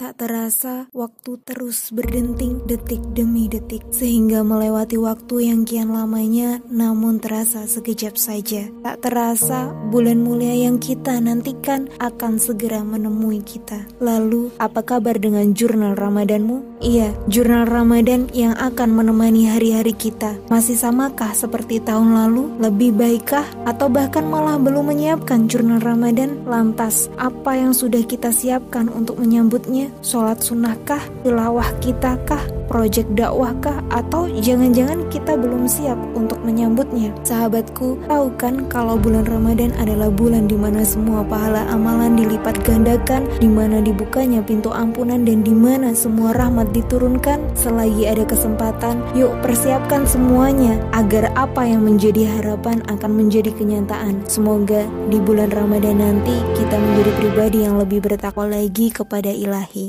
Tak terasa, waktu terus berdenting detik demi detik, sehingga melewati waktu yang kian lamanya, namun terasa sekejap saja. Tak terasa, bulan mulia yang kita nantikan akan segera menemui kita. Lalu, apa kabar dengan jurnal Ramadanmu? Iya, jurnal Ramadan yang akan menemani hari-hari kita. Masih samakah seperti tahun lalu? Lebih baikkah? Atau bahkan malah belum menyiapkan jurnal Ramadan? Lantas, apa yang sudah kita siapkan untuk menyambutnya? Sholat sunnahkah? Tilawah kita Project dakwahkah? Atau jangan-jangan kita belum siap untuk menyambutnya? Sahabatku, tahu kan kalau bulan Ramadan adalah bulan di mana semua pahala amalan dilipat gandakan, di mana dibukanya pintu ampunan dan di mana semua rahmat diturunkan? Selagi ada kesempatan, yuk persiapkan semuanya agar apa yang menjadi harapan akan menjadi kenyataan. Semoga di bulan Ramadan nanti kita menjadi pribadi yang lebih bertakwa lagi kepada ilahi.